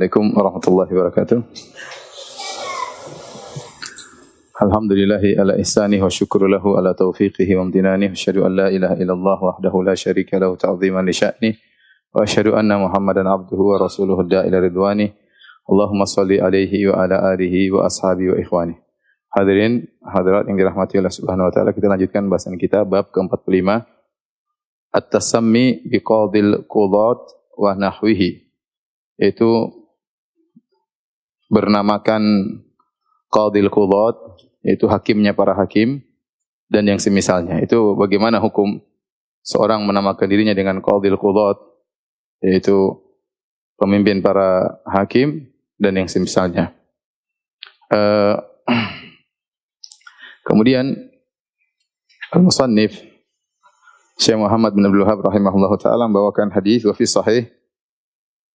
Assalamualaikum warahmatullahi wabarakatuh. Alhamdulillahi ala ihsani wa syukru lahu ala taufiqihi wa amtinani wa asyhadu an la ilaha illallah wahdahu la syarika lahu ta'ziman li sya'ni wa asyhadu anna Muhammadan abduhu wa rasuluhu da'ila ridwani. Allahumma salli alaihi wa ala alihi wa ashabi wa ikhwani. Hadirin hadirat yang dirahmati Allah Subhanahu wa taala, kita lanjutkan bahasan kita bab ke-45 At-tasammi biqadil qudat wa nahwihi. Itu bernamakan qadil qudat, yaitu hakimnya para hakim dan yang semisalnya. Itu bagaimana hukum seorang menamakan dirinya dengan qadil qudat, yaitu pemimpin para hakim dan yang semisalnya. Uh, kemudian al-musannif Syekh Muhammad bin Abdul Wahab rahimahullahu taala membawakan hadis wa sahih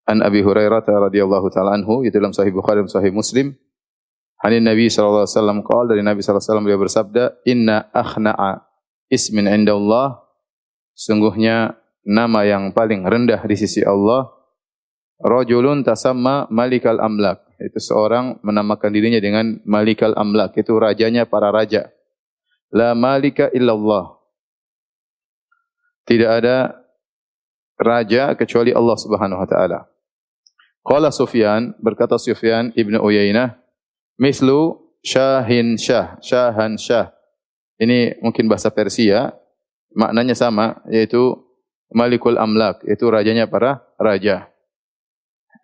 an Abi Hurairah radhiyallahu taala anhu itu dalam sahih Bukhari dan sahih Muslim. Hanin Nabi sallallahu alaihi wasallam qala dari Nabi sallallahu alaihi wasallam beliau bersabda inna akhna'a ismin indallah. Sungguhnya nama yang paling rendah di sisi Allah rajulun tasamma malikal amlak. Itu seorang menamakan dirinya dengan malikal amlak. Itu rajanya para raja. La malika illallah. Tidak ada raja kecuali Allah Subhanahu wa taala. Qala Sufyan, berkata Sufyan Ibnu Uyainah, mislu syahin syah, syahan syah. Ini mungkin bahasa Persia, maknanya sama, yaitu Malikul Amlak, yaitu rajanya para raja.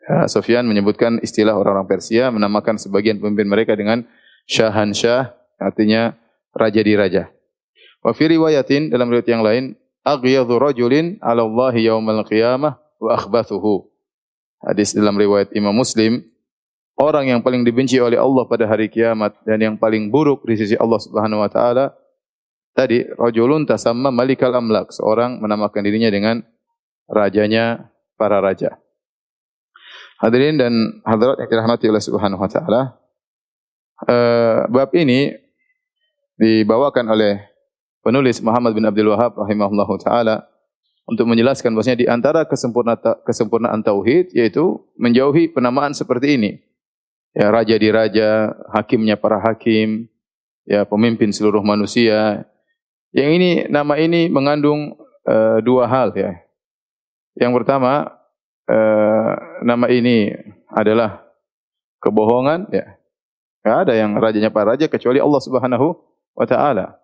Ya, Sufyan menyebutkan istilah orang-orang Persia, menamakan sebagian pemimpin mereka dengan syahan syah, artinya raja di raja. Wa fi riwayatin dalam riwayat yang lain aghyadhu rajulin 'ala Allah yaumal qiyamah wa akhbathuhu. Hadis dalam riwayat Imam Muslim, orang yang paling dibenci oleh Allah pada hari kiamat dan yang paling buruk di sisi Allah Subhanahu wa taala tadi rajulun tasamma malikal amlak, seorang menamakan dirinya dengan rajanya para raja. Hadirin dan hadirat yang dirahmati oleh Subhanahu wa taala, uh, bab ini dibawakan oleh penulis Muhammad bin Abdul Wahab rahimahullahu taala untuk menjelaskan bahwasanya di antara kesempurnaan kesempurnaan tauhid yaitu menjauhi penamaan seperti ini. Ya raja di raja, hakimnya para hakim, ya pemimpin seluruh manusia. Yang ini nama ini mengandung uh, dua hal ya. Yang pertama uh, nama ini adalah kebohongan ya. Tidak ada yang rajanya para raja kecuali Allah Subhanahu wa taala.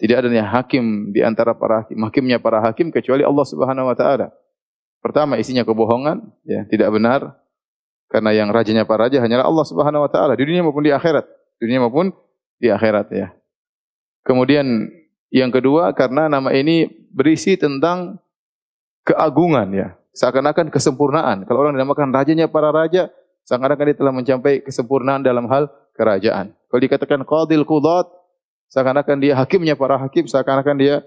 Tidak adanya hakim di antara para hakim, hakimnya para hakim kecuali Allah Subhanahu wa taala. Pertama isinya kebohongan, ya, tidak benar. Karena yang rajanya para raja hanyalah Allah Subhanahu wa taala di dunia maupun di akhirat. Di dunia maupun di akhirat ya. Kemudian yang kedua karena nama ini berisi tentang keagungan ya. Seakan-akan kesempurnaan. Kalau orang dinamakan rajanya para raja, seakan-akan dia telah mencapai kesempurnaan dalam hal kerajaan. Kalau dikatakan qadil qudat, Seakan-akan dia hakimnya para hakim, seakan-akan dia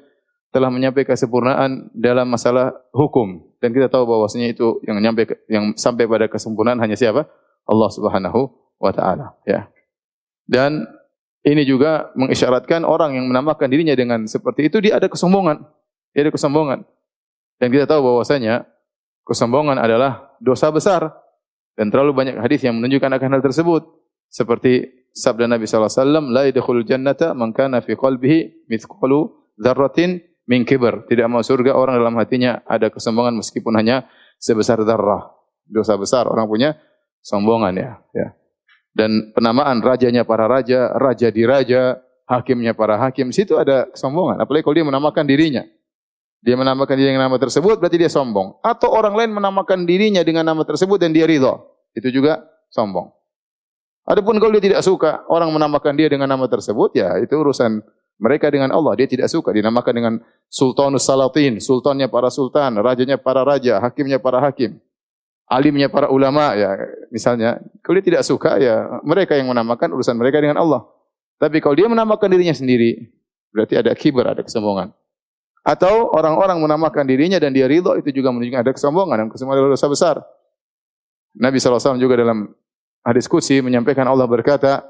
telah menyampaikan kesempurnaan dalam masalah hukum. Dan kita tahu bahwasanya itu yang nyampe yang sampai pada kesempurnaan hanya siapa? Allah Subhanahu wa taala, ya. Dan ini juga mengisyaratkan orang yang menamakan dirinya dengan seperti itu dia ada kesombongan. Dia ada kesombongan. Dan kita tahu bahwasanya kesombongan adalah dosa besar dan terlalu banyak hadis yang menunjukkan akan hal tersebut. Seperti sabda Nabi SAW, La yadkhulul jannata man kana fi qalbihi mithqalu dzarratin min kibr. Tidak mau surga orang dalam hatinya ada kesombongan meskipun hanya sebesar zarrah. Dosa besar orang punya sombongan ya. ya. Dan penamaan rajanya para raja, raja di raja, hakimnya para hakim, situ ada kesombongan. Apalagi kalau dia menamakan dirinya. Dia menamakan diri dengan nama tersebut berarti dia sombong. Atau orang lain menamakan dirinya dengan nama tersebut dan dia ridho. Itu juga sombong. Adapun kalau dia tidak suka orang menamakan dia dengan nama tersebut, ya itu urusan mereka dengan Allah. Dia tidak suka dinamakan dengan Sultanus Salatin, sultannya para sultan, rajanya para raja, hakimnya para hakim, alimnya para ulama ya misalnya. Kalau dia tidak suka ya mereka yang menamakan urusan mereka dengan Allah. Tapi kalau dia menamakan dirinya sendiri, berarti ada kibar, ada kesombongan. Atau orang-orang menamakan dirinya dan dia ridho itu juga menunjukkan ada kesombongan dan kesombongan dosa besar. Nabi SAW juga dalam hadis qudsi menyampaikan Allah berkata,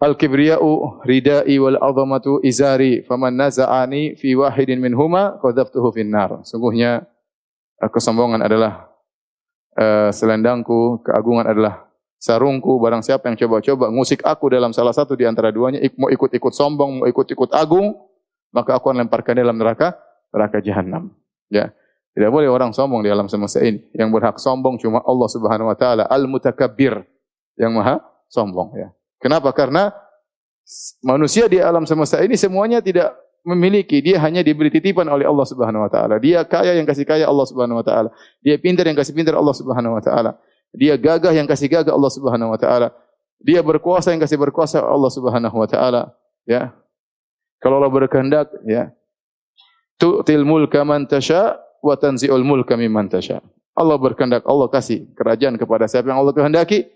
Al-kibriya'u ridai wal azamatu izari faman naza'ani fi wahidin minhuma qadzaftuhu finnar. Sungguhnya eh, kesombongan adalah uh, selendangku, keagungan adalah sarungku, barang siapa yang coba-coba ngusik aku dalam salah satu di antara duanya, mau ikut-ikut sombong, mau ikut-ikut agung, maka aku akan lemparkan dalam neraka, neraka jahanam. Ya. Tidak boleh orang sombong di alam semesta ini. Yang berhak sombong cuma Allah Subhanahu wa taala, Al-Mutakabbir, yang maha sombong ya. Kenapa? Karena manusia di alam semesta ini semuanya tidak memiliki, dia hanya diberi titipan oleh Allah Subhanahu wa taala. Dia kaya yang kasih kaya Allah Subhanahu wa taala. Dia pintar yang kasih pintar Allah Subhanahu wa taala. Dia gagah yang kasih gagah Allah Subhanahu wa taala. Dia berkuasa yang kasih berkuasa Allah Subhanahu wa taala, ya. Kalau Allah berkehendak, ya. Tu'til mulka man tasha wa tanzi'ul mulka mimman tasha. Allah berkehendak, Allah kasih kerajaan kepada siapa yang Allah kehendaki.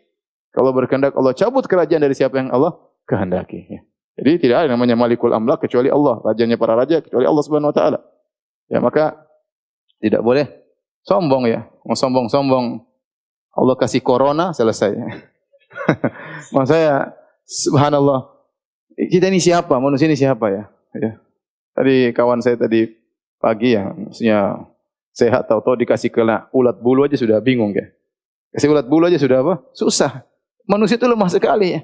Kalau berkehendak Allah cabut kerajaan dari siapa yang Allah kehendaki. Ya. Jadi tidak ada namanya Malikul Amlak kecuali Allah, rajanya para raja kecuali Allah Subhanahu wa taala. Ya, maka tidak boleh sombong ya. Mau sombong-sombong Allah kasih corona, selesai. Maksud saya, subhanallah, kita ini siapa? Manusia ini siapa ya? ya. Tadi kawan saya tadi pagi ya, maksudnya sehat tahu-tahu dikasih kena ulat bulu aja sudah bingung ya. Kasih ulat bulu aja sudah apa? Susah. Manusia itu lemah sekali ya.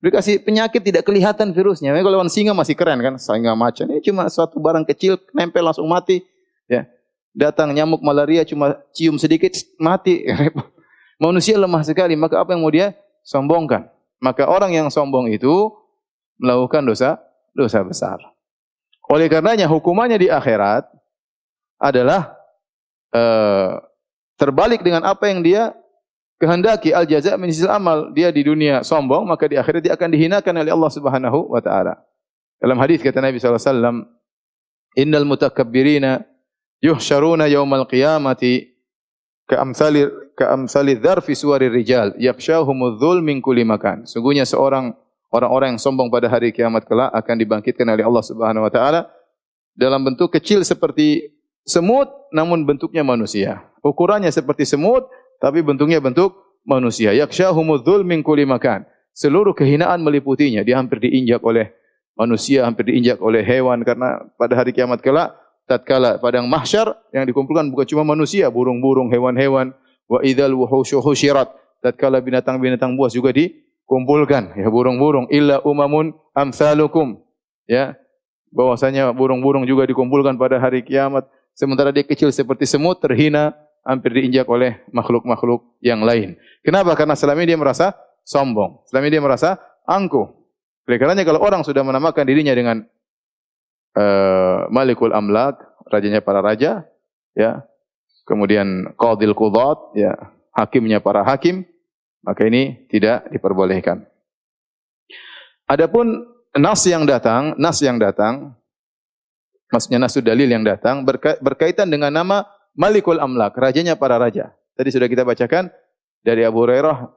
Dikasih penyakit tidak kelihatan virusnya. Kalau lawan singa masih keren kan, singa macan. Ini cuma suatu barang kecil, nempel langsung mati. Ya, datang nyamuk malaria cuma cium sedikit mati. Manusia lemah sekali, maka apa yang mau dia sombongkan? Maka orang yang sombong itu melakukan dosa dosa besar. Oleh karenanya hukumannya di akhirat adalah uh, terbalik dengan apa yang dia kehendaki al jaza min amal. Dia di dunia sombong, maka di akhirat dia akan dihinakan oleh Allah Subhanahu wa taala. Dalam hadis kata Nabi sallallahu alaihi wasallam, "Innal mutakabbirina yuhsyaruna yaumal qiyamati ka'amsali ka'amsali dzarfi suwari rijal yakhshahumudz min kulli makan. Sungguhnya seorang orang-orang yang sombong pada hari kiamat kelak akan dibangkitkan oleh Allah Subhanahu wa taala dalam bentuk kecil seperti semut namun bentuknya manusia. Ukurannya seperti semut tapi bentuknya bentuk manusia. Yakhshahumudz min kulli makan. Seluruh kehinaan meliputinya. Dia hampir diinjak oleh manusia, hampir diinjak oleh hewan karena pada hari kiamat kelak tatkala padang mahsyar yang dikumpulkan bukan cuma manusia, burung-burung, hewan-hewan, wa idzal wuhusyu husyirat. Tatkala binatang-binatang buas juga dikumpulkan, ya burung-burung illa umamun amsalukum. Ya. Bahwasanya burung-burung juga dikumpulkan pada hari kiamat sementara dia kecil seperti semut terhina hampir diinjak oleh makhluk-makhluk yang lain. Kenapa? Karena selama ini dia merasa sombong. Selama ini dia merasa angkuh. Oleh karenanya kalau orang sudah menamakan dirinya dengan uh, Malikul Amlak, rajanya para raja, ya. Kemudian Qadil Qudat, ya, hakimnya para hakim, maka ini tidak diperbolehkan. Adapun nas yang datang, nas yang datang, maksudnya nas dalil yang datang berkaitan dengan nama Malikul Amlak, rajanya para raja. Tadi sudah kita bacakan dari Abu Hurairah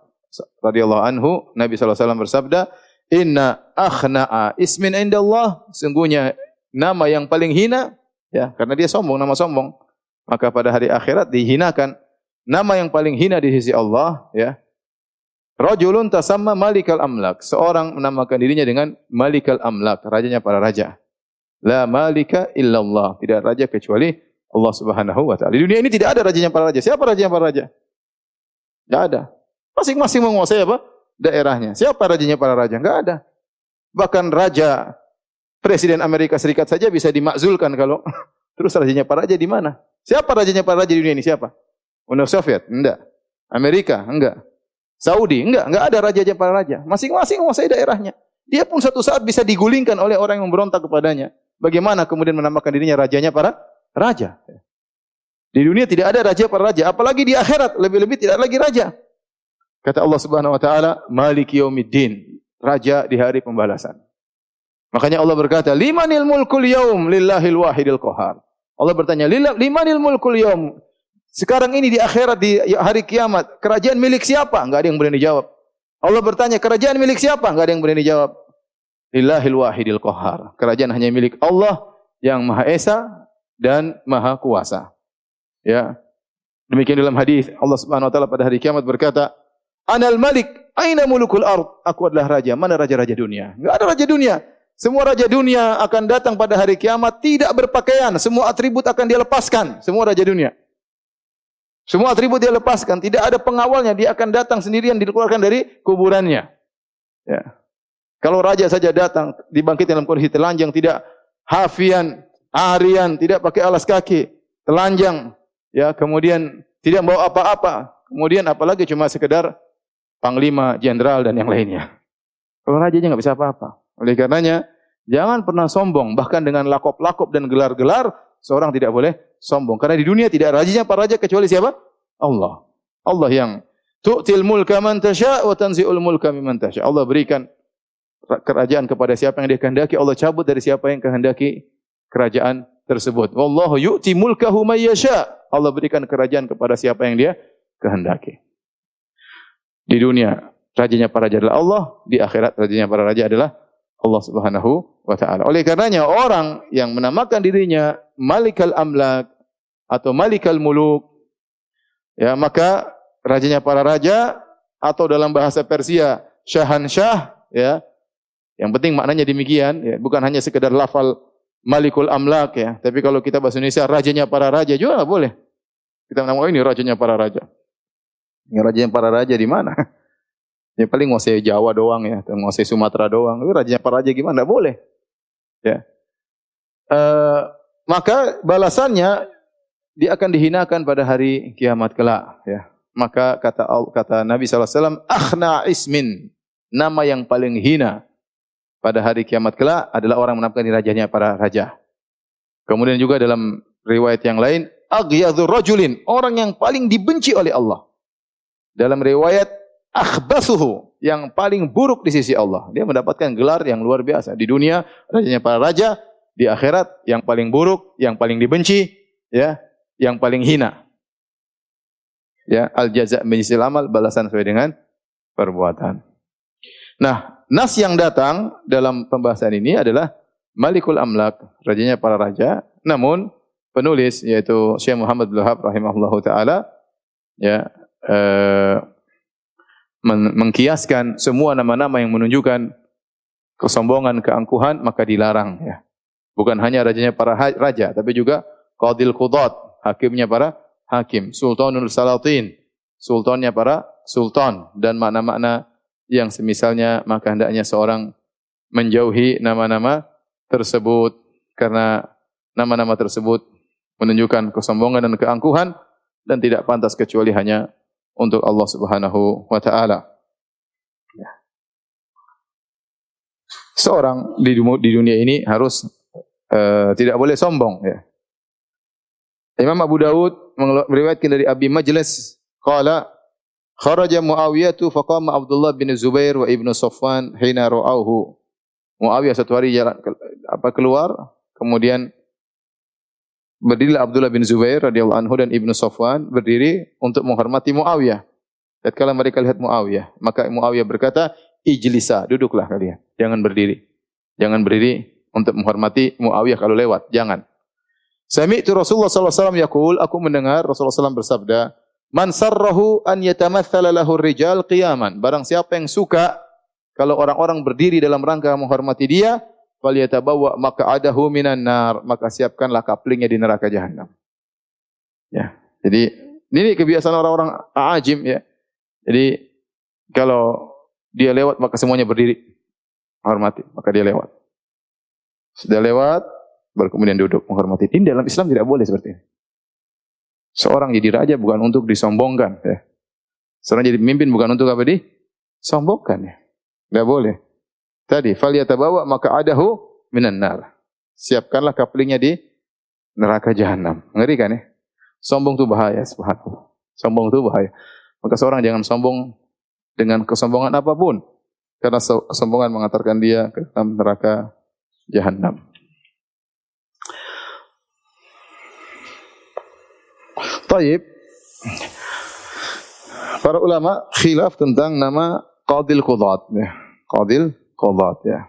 radhiyallahu anhu, Nabi SAW bersabda, "Inna akhna'a ismin indallah." Sungguhnya nama yang paling hina ya karena dia sombong nama sombong. Maka pada hari akhirat dihinakan. Nama yang paling hina di sisi Allah ya. Rajulun tasamma malikal amlak. Seorang menamakan dirinya dengan malikal amlak rajanya para raja la malika illallah tidak raja kecuali Allah Subhanahu wa taala di dunia ini tidak ada rajanya para raja siapa rajanya para raja tidak ada masing-masing menguasai apa daerahnya siapa rajanya para raja enggak ada bahkan raja Presiden Amerika Serikat saja bisa dimakzulkan kalau terus rajanya para raja di mana? Siapa rajanya para raja di dunia ini? Siapa? Uni Soviet? Enggak. Amerika? Enggak. Saudi? Enggak. Enggak ada raja para raja. Masing-masing menguasai daerahnya. Dia pun satu saat bisa digulingkan oleh orang yang memberontak kepadanya. Bagaimana kemudian menamakan dirinya rajanya para raja? Di dunia tidak ada raja para raja, apalagi di akhirat lebih-lebih tidak lagi raja. Kata Allah Subhanahu wa taala, Maliki yaumiddin, raja di hari pembalasan. Makanya Allah berkata, "Limanil mulkul yaum lillahil wahidil qahar." Allah bertanya, "Limanil mulkul yaum?" Sekarang ini di akhirat di hari kiamat, kerajaan milik siapa? Enggak ada yang berani jawab. Allah bertanya, "Kerajaan milik siapa?" Enggak ada yang berani jawab. Lillahil wahidil qahar. Kerajaan hanya milik Allah yang Maha Esa dan Maha Kuasa. Ya. Demikian dalam hadis Allah Subhanahu wa taala pada hari kiamat berkata, "Anal Malik, aina mulukul ard?" Aku adalah raja. Mana raja-raja dunia? Enggak ada raja dunia. Semua raja dunia akan datang pada hari kiamat tidak berpakaian. Semua atribut akan dia lepaskan. Semua raja dunia. Semua atribut dia lepaskan, tidak ada pengawalnya, dia akan datang sendirian dikeluarkan dari kuburannya. Ya. Kalau raja saja datang dibangkit dalam kondisi telanjang, tidak hafian, harian, tidak pakai alas kaki, telanjang, ya, kemudian tidak bawa apa-apa. Kemudian apalagi cuma sekedar panglima, jenderal dan yang lainnya. Kalau rajanya nggak bisa apa-apa. Oleh karenanya, jangan pernah sombong. Bahkan dengan lakop-lakop dan gelar-gelar, seorang tidak boleh sombong. Karena di dunia tidak rajanya para raja kecuali siapa? Allah. Allah yang tu'til mulka man tasya' wa tanzi'ul mulka mimman. Allah berikan kerajaan kepada siapa yang dia kehendaki, Allah cabut dari siapa yang kehendaki kerajaan tersebut. Wallahu yu'ti mulkahu may yasha. Allah berikan kerajaan kepada siapa yang dia kehendaki. Di dunia rajanya para raja adalah Allah, di akhirat rajanya para raja adalah Allah Subhanahu wa taala. Oleh karenanya orang yang menamakan dirinya Malikal Amlak atau Malikal Muluk ya maka rajanya para raja atau dalam bahasa Persia Syahan Syah ya. Yang penting maknanya demikian ya, bukan hanya sekedar lafal Malikul Amlak ya, tapi kalau kita bahasa Indonesia rajanya para raja juga boleh. Kita menamakan ini rajanya para raja. Ini rajanya para raja di mana? Ya paling nguasai Jawa doang ya, atau nguasai Sumatera doang. Tapi rajanya para raja gimana? Tidak boleh. Ya. E, maka balasannya dia akan dihinakan pada hari kiamat kelak. Ya. Maka kata kata Nabi SAW, akhna ismin, nama yang paling hina pada hari kiamat kelak adalah orang menamakan rajanya para raja. Kemudian juga dalam riwayat yang lain, aghyadhur rajulin, orang yang paling dibenci oleh Allah. Dalam riwayat akhbasuhu yang paling buruk di sisi Allah. Dia mendapatkan gelar yang luar biasa. Di dunia rajanya para raja, di akhirat yang paling buruk, yang paling dibenci, ya, yang paling hina. Ya, al jaza menyisil amal balasan sesuai dengan perbuatan. Nah, nas yang datang dalam pembahasan ini adalah Malikul Amlak, rajanya para raja. Namun penulis yaitu Syekh Muhammad bin Wahab rahimahullahu taala ya eh, mengkiaskan semua nama-nama yang menunjukkan kesombongan, keangkuhan, maka dilarang ya. Bukan hanya rajanya para raja, tapi juga qadil qudat, hakimnya para hakim, sultanul salatin, sultannya para sultan dan makna-makna yang semisalnya maka hendaknya seorang menjauhi nama-nama tersebut karena nama-nama tersebut menunjukkan kesombongan dan keangkuhan dan tidak pantas kecuali hanya untuk Allah Subhanahu wa taala. Ya. Seorang di, di dunia ini harus uh, tidak boleh sombong ya. Imam Abu Dawud meriwayatkan dari Abi Majlis qala kharaja Muawiyah faqama Abdullah bin Zubair wa Ibnu Safwan hina ra'auhu. Muawiyah satu hari jalan apa keluar kemudian Berdirilah Abdullah bin Zubair radhiyallahu anhu dan Ibnu Safwan berdiri untuk menghormati Muawiyah. Tatkala mereka lihat Muawiyah, maka Muawiyah berkata, "Ijlisa, duduklah kalian, jangan berdiri." Jangan berdiri untuk menghormati Muawiyah kalau lewat, jangan. Sami'tu Rasulullah sallallahu alaihi wasallam yaqul, aku mendengar Rasulullah SAW bersabda, "Man sarrahu an yatamathala lahu rijal qiyaman." Barang siapa yang suka kalau orang-orang berdiri dalam rangka menghormati dia, falyatabawa adahu minan nar, maka siapkanlah kaplingnya di neraka jahanam. Ya. Jadi ini kebiasaan orang-orang ajim ya. Jadi kalau dia lewat maka semuanya berdiri menghormati, maka dia lewat. Sudah lewat baru kemudian duduk menghormati. Ini dalam Islam tidak boleh seperti ini. Seorang jadi raja bukan untuk disombongkan ya. Seorang jadi pemimpin bukan untuk apa di? Sombongkan ya. Tidak boleh. Tadi falyatabawa maka adahu minan nar. Siapkanlah kaplingnya di neraka jahanam. Ngeri kan ya? Sombong itu bahaya, subhanallah. Sombong itu bahaya. Maka seorang jangan sombong dengan kesombongan apa pun. Karena kesombongan mengantarkan dia ke dalam neraka jahanam. Taib. Para ulama khilaf tentang nama Qadil Qudat. Ya. Qadil qadat ya.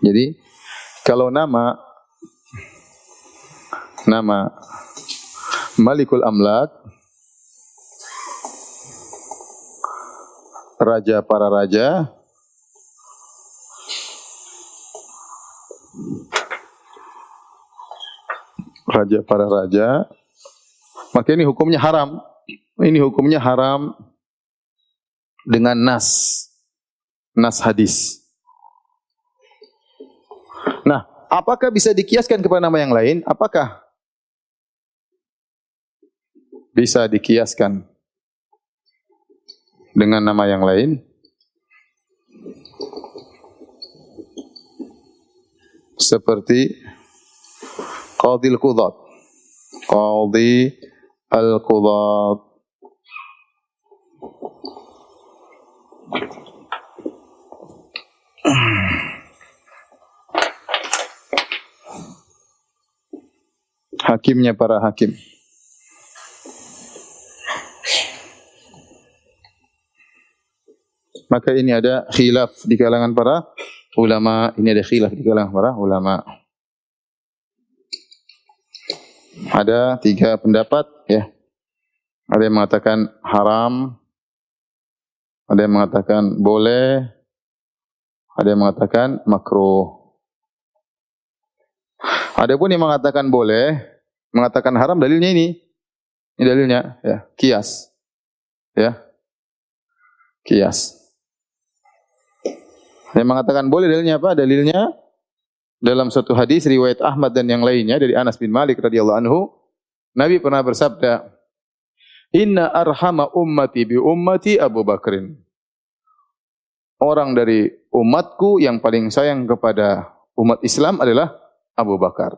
Jadi kalau nama nama Malikul Amlak raja para raja raja para raja, maka ini hukumnya haram. Ini hukumnya haram dengan nas nas hadis. Nah, apakah bisa dikiaskan kepada nama yang lain? Apakah bisa dikiaskan dengan nama yang lain? Seperti Qadil Qudat. Qadhi Al-Qudat. Hakimnya para hakim. Maka ini ada khilaf di kalangan para ulama. Ini ada khilaf di kalangan para ulama. Ada tiga pendapat ya. Ada yang mengatakan haram, ada yang mengatakan boleh, ada yang mengatakan makruh. Ada pun yang mengatakan boleh, mengatakan haram dalilnya ini. Ini dalilnya ya, kias. Ya. Kias. Yang mengatakan boleh dalilnya apa? Dalilnya dalam satu hadis riwayat Ahmad dan yang lainnya dari Anas bin Malik radhiyallahu anhu, Nabi pernah bersabda, Inna arhama ummati bi ummati Abu Bakrin. Orang dari umatku yang paling sayang kepada umat Islam adalah Abu Bakar.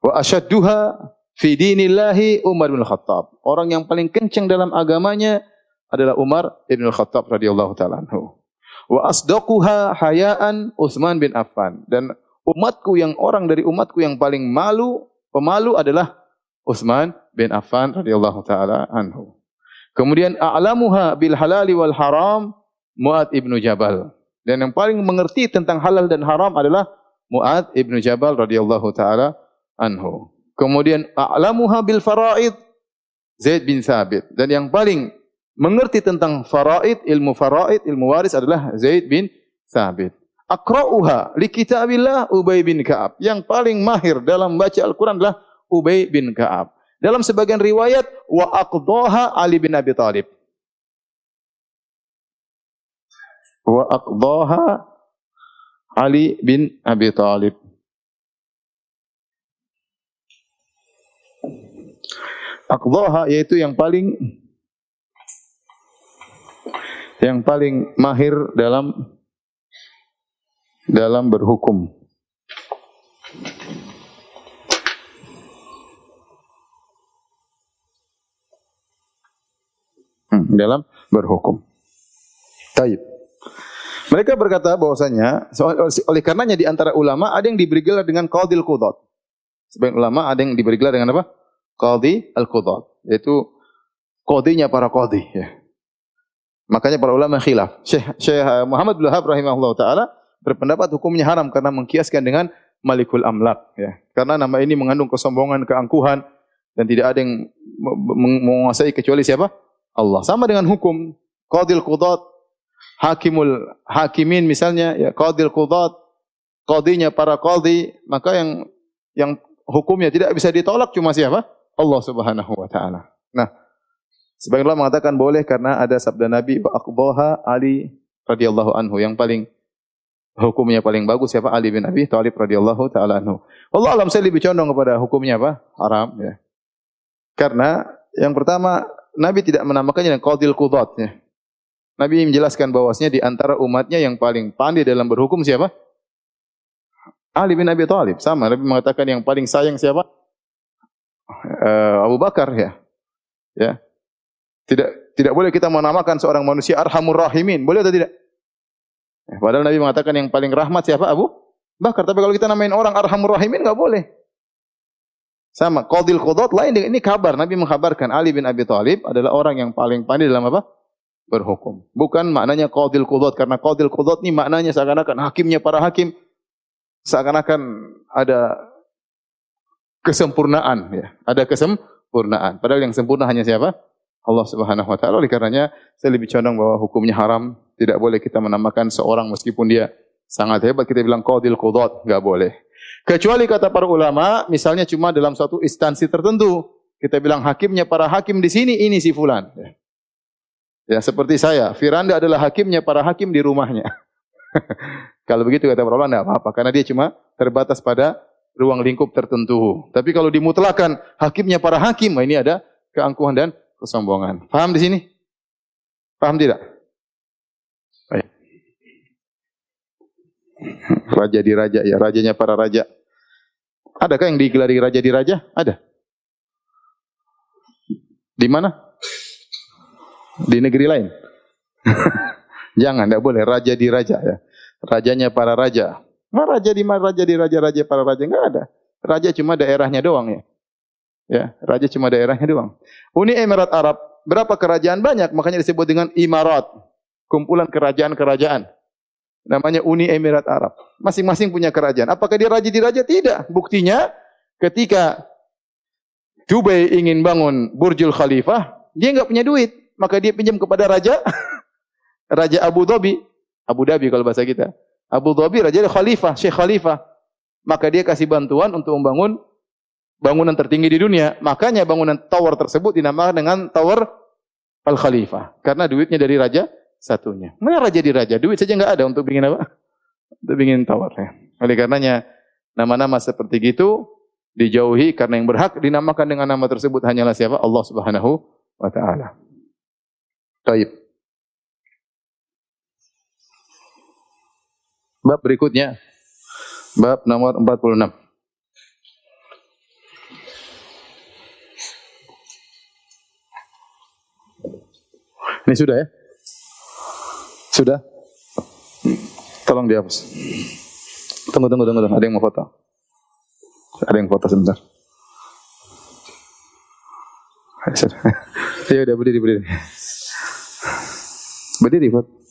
Wa asyadduha fi dinillahi Umar bin Khattab. Orang yang paling kencang dalam agamanya adalah Umar bin Khattab radhiyallahu taala anhu. Wa asdaquha hayaan Utsman bin Affan. Dan umatku yang orang dari umatku yang paling malu, pemalu adalah Utsman bin Affan radhiyallahu taala anhu. Kemudian a'lamuha bil halali wal haram Muad ibnu Jabal. Dan yang paling mengerti tentang halal dan haram adalah Muad ibnu Jabal radhiyallahu taala anhu. Kemudian a'lamuha bil faraid Zaid bin Thabit. Dan yang paling mengerti tentang faraid, ilmu faraid, ilmu waris adalah Zaid bin Thabit. Akra'uha li kitabillah Ubay bin Ka'ab. Yang paling mahir dalam baca Al-Quran adalah Ubay bin Ka'ab. Dalam sebagian riwayat wa aqdaha Ali bin Abi Thalib. Wa aqdaha Ali bin Abi Thalib. Aqdaha yaitu yang paling yang paling mahir dalam dalam berhukum. Hmm, dalam berhukum. Taib. Mereka berkata bahwasanya oleh karenanya di antara ulama ada yang diberi gelar dengan qadil qudat. Sebagian ulama ada yang diberi gelar dengan apa? Qadi al-qudat, yaitu qadinya para qadi ya. Makanya para ulama khilaf. Syekh, Syekh Muhammad bin Wahab rahimahullah taala berpendapat hukumnya haram karena mengkiaskan dengan Malikul Amlak ya. Karena nama ini mengandung kesombongan, keangkuhan dan tidak ada yang menguasai kecuali siapa? Allah. Sama dengan hukum qadil qudat, hakimul hakimin misalnya ya qadil qudat, qadinya para qadi, maka yang yang hukumnya tidak bisa ditolak cuma siapa? Allah Subhanahu wa taala. Nah, sebagian ulama mengatakan boleh karena ada sabda Nabi wa aqbaha Ali radhiyallahu anhu yang paling hukumnya paling bagus siapa? Ali bin Abi Thalib radhiyallahu taala anhu. Allah alam saya lebih condong kepada hukumnya apa? Haram ya. Karena yang pertama Nabi tidak menamakannya dengan qadil qudat ya. Nabi menjelaskan bahwasanya di antara umatnya yang paling pandai dalam berhukum siapa? Ali bin Abi Thalib. Sama Nabi mengatakan yang paling sayang siapa? Uh, Abu Bakar ya. Ya. Tidak tidak boleh kita menamakan seorang manusia arhamur rahimin. Boleh atau tidak? Ya, padahal Nabi mengatakan yang paling rahmat siapa? Abu Bakar. Tapi kalau kita namain orang arhamur rahimin enggak boleh. Sama, qadil qudat lain ini kabar. Nabi mengkabarkan Ali bin Abi Thalib adalah orang yang paling pandai dalam apa? Berhukum. Bukan maknanya qadil qudat karena qadil qudat ini maknanya seakan-akan hakimnya para hakim seakan-akan ada kesempurnaan ya. Ada kesempurnaan. Padahal yang sempurna hanya siapa? Allah Subhanahu wa taala. Oleh karenanya saya lebih condong bahwa hukumnya haram, tidak boleh kita menamakan seorang meskipun dia sangat hebat kita bilang qadil qudat, enggak boleh. Kecuali kata para ulama, misalnya cuma dalam suatu instansi tertentu. Kita bilang hakimnya para hakim di sini, ini si fulan. Ya, seperti saya. Firanda adalah hakimnya para hakim di rumahnya. kalau begitu kata para ulama, tidak apa-apa. Karena dia cuma terbatas pada ruang lingkup tertentu. Tapi kalau dimutlakan hakimnya para hakim, ini ada keangkuhan dan kesombongan. Paham di sini? Paham tidak? Baik. Raja di raja ya, rajanya para raja. Adakah yang digelari raja di raja? Ada. Di mana? Di negeri lain. Jangan, tidak boleh. Raja di raja ya. Rajanya para raja. Nah, raja di mana? Raja di raja, raja para raja. Enggak ada. Raja cuma daerahnya doang ya. Ya, raja cuma daerahnya doang. Uni Emirat Arab, berapa kerajaan banyak, makanya disebut dengan Imarat. Kumpulan kerajaan-kerajaan. Namanya Uni Emirat Arab. Masing-masing punya kerajaan. Apakah dia raja di raja? Tidak. Buktinya ketika Dubai ingin bangun Burjul Khalifah, dia nggak punya duit, maka dia pinjam kepada raja Raja Abu Dhabi, Abu Dhabi kalau bahasa kita. Abu Dhabi raja Khalifah, Syekh Khalifah. Maka dia kasih bantuan untuk membangun bangunan tertinggi di dunia. Makanya bangunan tower tersebut dinamakan dengan Tower Al Khalifah karena duitnya dari raja satunya. Mana raja di raja, duit saja nggak ada untuk bikin apa? Untuk bikin tower ya. Oleh karenanya nama-nama seperti itu dijauhi karena yang berhak dinamakan dengan nama tersebut hanyalah siapa? Allah Subhanahu wa taala. Baik. Bab berikutnya. Bab nomor 46. Ini sudah ya? Sudah? Tolong dihapus. Tunggu, tunggu, tunggu, tunggu. Ada yang mau foto? Ada yang foto sebentar. Ya udah berdiri berdiri. Berdiri foto.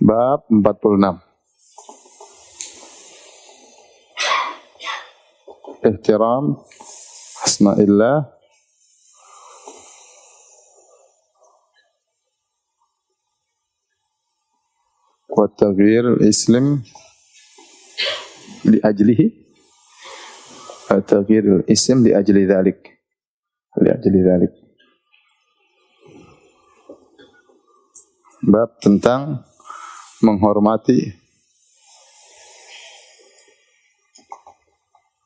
Bab 46 Ihtiram. Asma'illah. وتغيير الاسم لأجله تغيير الاسم لأجل ذلك li ajli dhalik li ajli dhalik bab tentang menghormati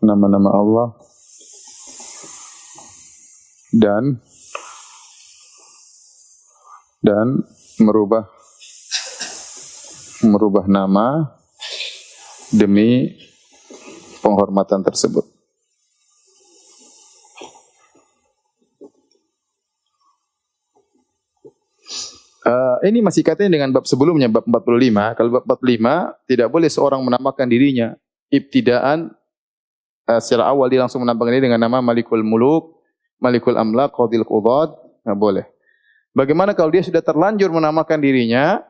nama-nama Allah dan dan merubah merubah nama demi penghormatan tersebut. Ini masih katanya dengan bab sebelumnya, bab 45. Kalau bab 45, tidak boleh seorang menamakan dirinya ibtidaan uh, secara awal dia langsung menamakan diri dengan nama Malikul Muluk, Malikul Amlak, Qadil Qudad, nggak boleh. Bagaimana kalau dia sudah terlanjur menamakan dirinya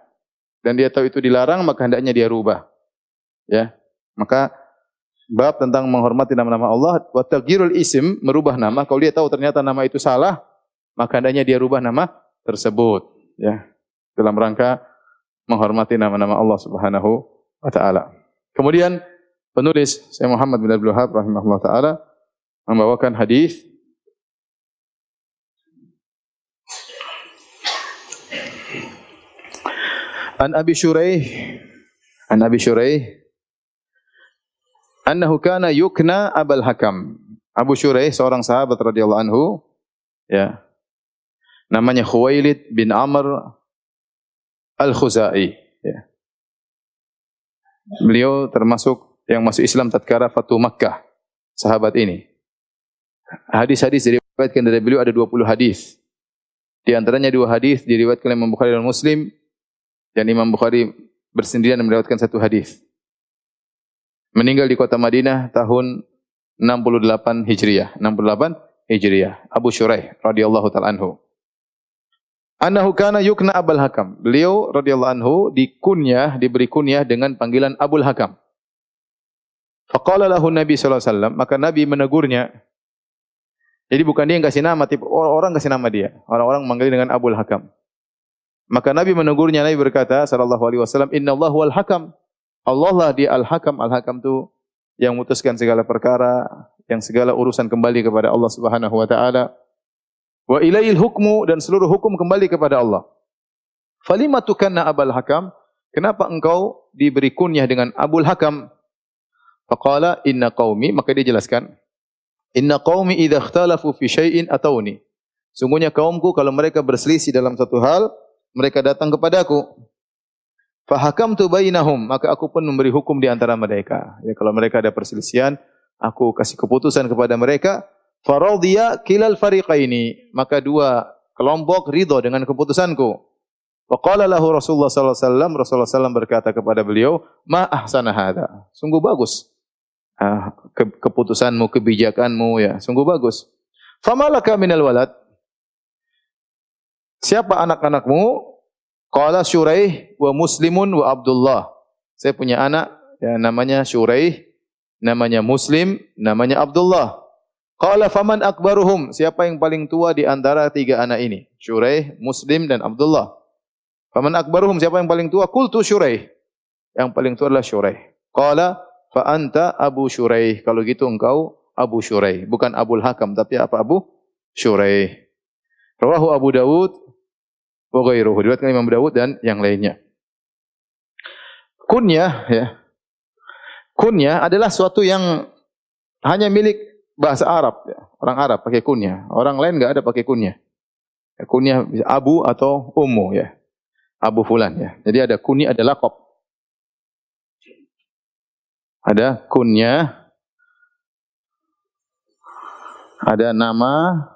dan dia tahu itu dilarang, maka hendaknya dia rubah. Ya. Maka bab tentang menghormati nama-nama Allah wa taghyirul isim, merubah nama. Kalau dia tahu ternyata nama itu salah, maka hendaknya dia rubah nama tersebut ya dalam rangka menghormati nama-nama Allah Subhanahu wa taala. Kemudian penulis Syekh Muhammad bin Abdul Wahab rahimahullah taala membawakan hadis An Abi Shuraih An Abi Shuraih annahu kana yukna Abul Hakam. Abu Shuraih seorang sahabat radhiyallahu anhu ya namanya Khuwailid bin Amr Al-Khuzai. Ya. Beliau termasuk yang masuk Islam tatkala Fatu Makkah, sahabat ini. Hadis-hadis diriwayatkan dari beliau ada 20 hadis. Di antaranya dua hadis diriwayatkan oleh Imam Bukhari dan Muslim dan Imam Bukhari bersendirian meriwayatkan satu hadis. Meninggal di kota Madinah tahun 68 Hijriah. 68 Hijriah. Abu Shuraih radhiyallahu taala anhu. Annahu kana yukna Abul Hakam. Beliau radhiyallahu anhu dikunyah, diberi kunyah dengan panggilan Abul Hakam. Faqala lahu Nabi sallallahu alaihi wasallam, maka Nabi menegurnya. Jadi bukan dia yang kasih nama, tapi orang-orang kasih nama dia. Orang-orang memanggil dengan Abul Hakam. Maka Nabi menegurnya, Nabi berkata sallallahu alaihi wasallam, "Inna Allah wal hakam." Allah lah dia Al-Hakam. Al-Hakam itu yang memutuskan segala perkara, yang segala urusan kembali kepada Allah Subhanahu wa taala. Wa ilail hukmu dan seluruh hukum kembali kepada Allah. Falima tukanna Abul Hakam? Kenapa engkau diberi kunyah dengan Abul Hakam? Faqala inna qaumi, maka dia jelaskan, inna qaumi idza ikhtalafu fi syai'in atawni. Sungguhnya kaumku kalau mereka berselisih dalam satu hal, mereka datang kepadaku. Fahakamtu bainahum, maka aku pun memberi hukum di antara mereka. Ya kalau mereka ada perselisihan, aku kasih keputusan kepada mereka Faradhiya kilal fariqaini. Maka dua kelompok ridho dengan keputusanku. Faqala lahu Rasulullah sallallahu alaihi wasallam, Rasulullah sallallahu berkata kepada beliau, "Ma ahsana hadza." Sungguh bagus. Ah, ke keputusanmu, kebijakanmu ya, sungguh bagus. Famalaka minal walad? Siapa anak-anakmu? Qala Syuraih wa Muslimun wa Abdullah. Saya punya anak ya namanya Syuraih, namanya Muslim, namanya Abdullah. Qala faman akbaruhum? Siapa yang paling tua di antara tiga anak ini? Syuraih, Muslim dan Abdullah. Faman akbaruhum? Siapa yang paling tua? Qultu Syuraih. Yang paling tua adalah Syuraih. Qala fa anta Abu Syuraih. Kalau gitu engkau Abu Syuraih, bukan Abul Hakam tapi apa Abu Syuraih. Rawahu Abu Dawud wa ghairuhu. Diriwayatkan Imam Dawud dan yang lainnya. Kunyah ya. Kunyah adalah suatu yang hanya milik bahasa Arab, ya. orang Arab pakai kunyah. Orang lain enggak ada pakai kunyah. Ya, kunyah Abu atau Ummu ya. Abu Fulan ya. Jadi ada kunyah, ada lakop. Ada kunyah, ada nama,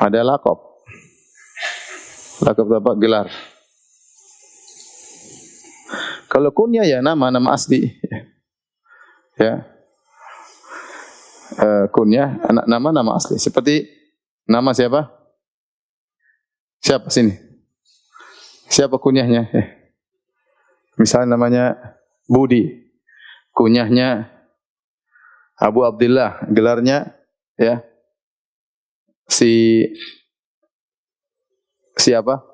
ada lakop. Lakop apa? Gelar. Kalau kunyah ya nama, nama asli. Ya uh, kunyah, nama nama asli. Seperti nama siapa? Siapa sini? Siapa kunyahnya? Eh. Misalnya namanya Budi. Kunyahnya Abu Abdullah, gelarnya ya. Si siapa?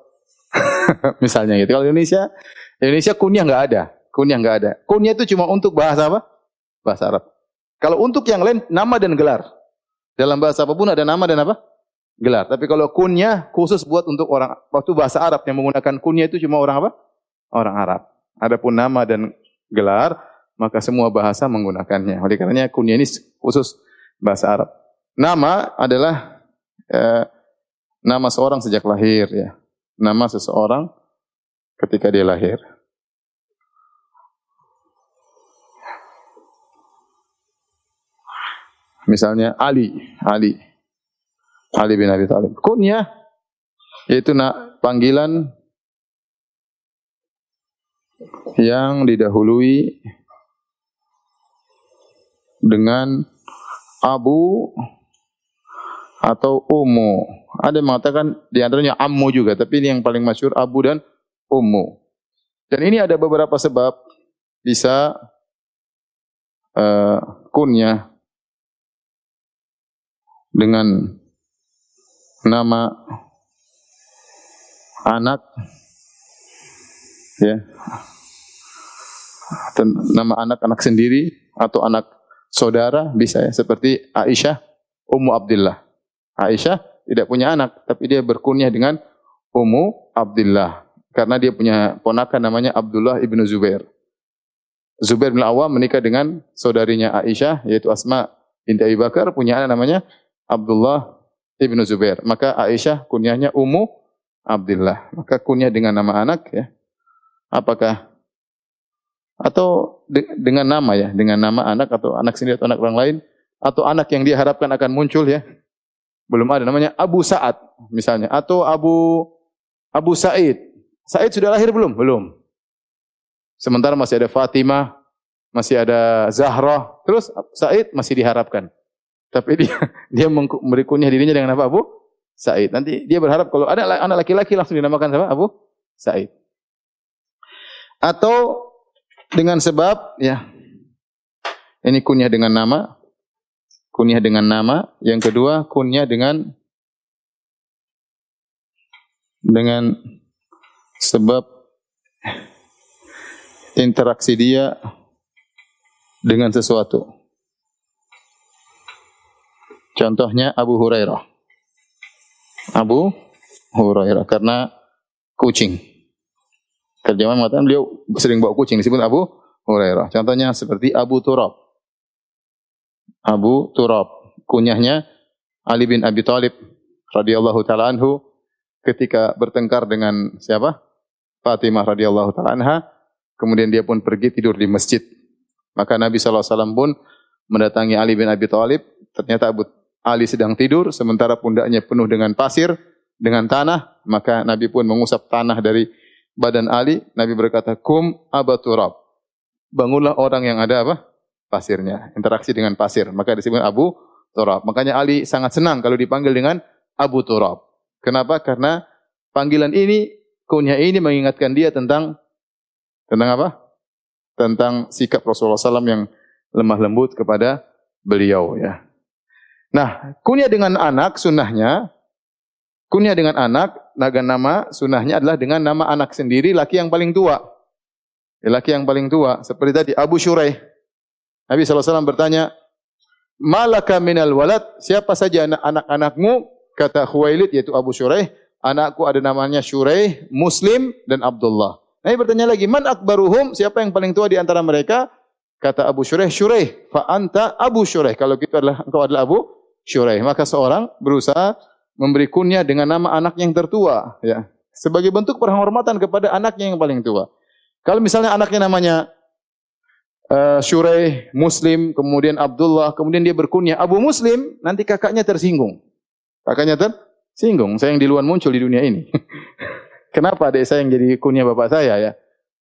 Misalnya gitu. Kalau Indonesia, Indonesia kunyah nggak ada. Kunyah nggak ada. Kunyah itu cuma untuk bahasa apa? Bahasa Arab. Kalau untuk yang lain nama dan gelar. Dalam bahasa apa pun ada nama dan apa? Gelar. Tapi kalau kunyah khusus buat untuk orang waktu bahasa Arab yang menggunakan kunyah itu cuma orang apa? Orang Arab. Adapun nama dan gelar maka semua bahasa menggunakannya. Oleh karenanya kunyah ini khusus bahasa Arab. Nama adalah eh, nama seorang sejak lahir ya. Nama seseorang ketika dia lahir. Misalnya Ali, Ali. Ali bin Abi Thalib. Kunyah yaitu nak panggilan yang didahului dengan Abu atau Ummu. Ada yang mengatakan di antaranya Ammu juga, tapi ini yang paling masyur Abu dan Ummu. Dan ini ada beberapa sebab bisa uh, kunyah dengan nama anak ya nama anak anak sendiri atau anak saudara bisa ya seperti Aisyah Ummu Abdullah. Aisyah tidak punya anak tapi dia berkunyah dengan Ummu Abdullah karena dia punya ponakan namanya Abdullah ibnu Zubair. Zubair bin Awam menikah dengan saudarinya Aisyah yaitu Asma binti Abi Bakar punya anak namanya Abdullah ibnu Zubair. Maka Aisyah kunyahnya Ummu Abdullah. Maka kunyah dengan nama anak ya. Apakah atau de dengan nama ya, dengan nama anak atau anak sendiri atau anak orang lain atau anak yang dia harapkan akan muncul ya. Belum ada namanya Abu Sa'ad misalnya atau Abu Abu Sa'id. Sa'id sudah lahir belum? Belum. Sementara masih ada Fatimah, masih ada Zahra, terus Said masih diharapkan. Tapi dia dia memberi kunyah dirinya dengan apa Abu Said. Nanti dia berharap kalau ada anak laki-laki langsung dinamakan siapa Abu Said. Atau dengan sebab ya ini kunyah dengan nama, kunyah dengan nama. Yang kedua kunyah dengan dengan sebab interaksi dia dengan sesuatu. Contohnya Abu Hurairah. Abu Hurairah karena kucing. Terjemahan mengatakan beliau sering bawa kucing disebut Abu Hurairah. Contohnya seperti Abu Turab. Abu Turab. Kunyahnya Ali bin Abi Thalib radhiyallahu taala anhu ketika bertengkar dengan siapa? Fatimah radhiyallahu taala anha. Kemudian dia pun pergi tidur di masjid. Maka Nabi SAW pun mendatangi Ali bin Abi Thalib. Ternyata Abu Ali sedang tidur, sementara pundaknya penuh dengan pasir, dengan tanah. Maka Nabi pun mengusap tanah dari badan Ali, Nabi berkata, "Kum abaturab." Bangunlah orang yang ada apa? Pasirnya, interaksi dengan pasir. Maka disebut Abu Turab. Makanya Ali sangat senang kalau dipanggil dengan Abu Turab. Kenapa? Karena panggilan ini, kunyah ini mengingatkan dia tentang tentang apa? Tentang sikap Rasulullah SAW yang lemah lembut kepada beliau ya. Nah, kunyah dengan anak sunnahnya Kunyah dengan anak, naga nama sunnahnya adalah dengan nama anak sendiri, laki yang paling tua. Ya, laki yang paling tua. Seperti tadi, Abu Shuraih. Nabi SAW bertanya, Malaka minal walad, siapa saja anak-anakmu? Kata Khuwailid, yaitu Abu Shuraih. Anakku ada namanya Shuraih, Muslim, dan Abdullah. Nabi bertanya lagi, Man akbaruhum, siapa yang paling tua di antara mereka? Kata Abu Shuraih, Shuraih, fa anta Abu Shuraih. Kalau kita adalah, engkau adalah Abu Shuraih. Maka seorang berusaha memberi kunyah dengan nama anak yang tertua, ya. Sebagai bentuk penghormatan kepada anaknya yang paling tua. Kalau misalnya anaknya namanya uh, Shurey, Muslim, kemudian Abdullah, kemudian dia berkunyah Abu Muslim, nanti kakaknya tersinggung. Kakaknya tersinggung. Saya yang di luar muncul di dunia ini. Kenapa adik saya yang jadi kunyah bapak saya ya?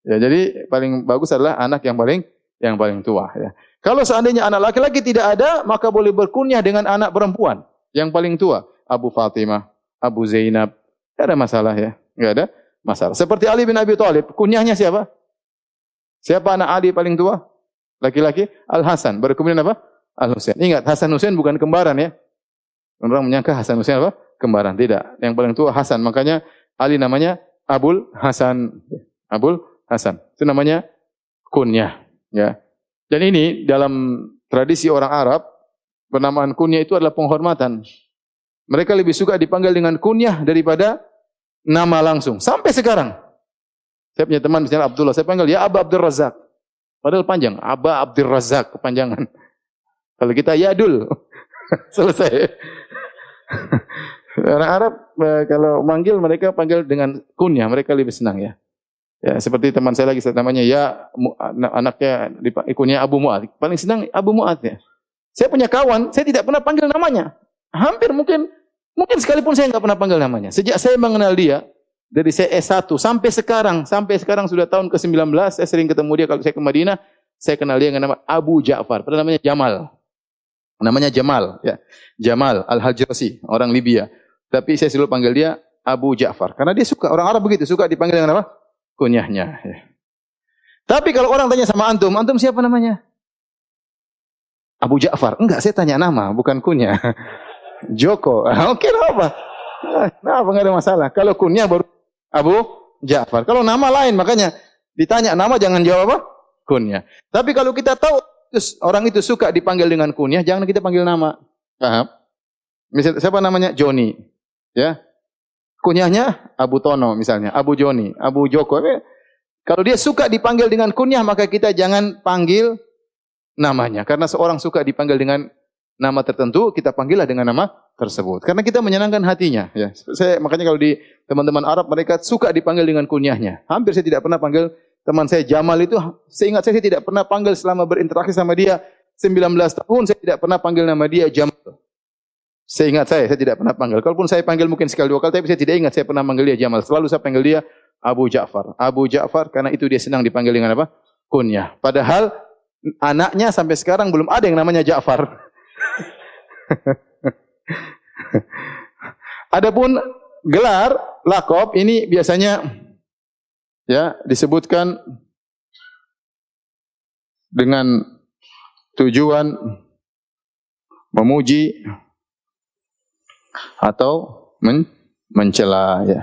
Ya, jadi paling bagus adalah anak yang paling yang paling tua ya. Kalau seandainya anak laki-laki tidak ada, maka boleh berkunyah dengan anak perempuan yang paling tua. Abu Fatimah, Abu Zainab. Tidak ada masalah ya. Tidak ada masalah. Seperti Ali bin Abi Thalib, kunyahnya siapa? Siapa anak Ali paling tua? Laki-laki? Al-Hasan. Baru kemudian apa? Al-Husain. Ingat, Hasan Husain bukan kembaran ya. Orang menyangka Hasan Husain apa? Kembaran. Tidak. Yang paling tua Hasan. Makanya Ali namanya Abul Hasan. Abul Hasan. Itu namanya kunyah. Ya. Dan ini dalam tradisi orang Arab, penamaan kunyah itu adalah penghormatan. Mereka lebih suka dipanggil dengan kunyah daripada nama langsung. Sampai sekarang. Saya punya teman misalnya Abdullah, saya panggil ya Aba Abdul Razak. Padahal panjang, Aba Abdul Razak kepanjangan. Kalau kita ya Dul. Selesai. Orang Arab eh, kalau manggil mereka panggil dengan kunyah, mereka lebih senang ya. Ya, seperti teman saya lagi namanya ya anaknya kunyah Abu Muad. Paling senang Abu Muad ya. Saya punya kawan, saya tidak pernah panggil namanya. Hampir mungkin mungkin sekalipun saya nggak pernah panggil namanya. Sejak saya mengenal dia dari saya S1 sampai sekarang, sampai sekarang sudah tahun ke-19, saya sering ketemu dia kalau saya ke Madinah, saya kenal dia dengan nama Abu Ja'far, padahal namanya Jamal. Namanya Jamal, ya. Jamal Al-Hajrasi, orang Libya. Tapi saya selalu panggil dia Abu Ja'far karena dia suka orang Arab begitu, suka dipanggil dengan apa? Kunyahnya, ya. Tapi kalau orang tanya sama antum, antum siapa namanya? Abu Ja'far. Enggak, saya tanya nama, bukan kunyah. Joko. Oke, okay, apa? Nah, apa ada masalah. Kalau kunyah baru Abu Ja'far. Kalau nama lain makanya ditanya nama jangan jawab apa? Kunyah. Tapi kalau kita tahu orang itu suka dipanggil dengan kunyah, jangan kita panggil nama. Paham? Misalnya siapa namanya? Joni. Ya. Kunyahnya Abu Tono misalnya, Abu Joni, Abu Joko. Kalau dia suka dipanggil dengan kunyah, maka kita jangan panggil namanya. Karena seorang suka dipanggil dengan nama tertentu, kita panggillah dengan nama tersebut. Karena kita menyenangkan hatinya. Ya. Saya makanya kalau di teman-teman Arab mereka suka dipanggil dengan kunyahnya. Hampir saya tidak pernah panggil teman saya Jamal itu. Seingat saya, saya tidak pernah panggil selama berinteraksi sama dia 19 tahun. Saya tidak pernah panggil nama dia Jamal. Seingat saya, saya tidak pernah panggil. Kalaupun saya panggil mungkin sekali dua kali, tapi saya tidak ingat saya pernah panggil dia Jamal. Selalu saya panggil dia Abu Ja'far. Abu Ja'far karena itu dia senang dipanggil dengan apa? Kunyah. Padahal anaknya sampai sekarang belum ada yang namanya Ja'far. Adapun gelar lakop ini biasanya ya disebutkan dengan tujuan memuji atau men mencela ya.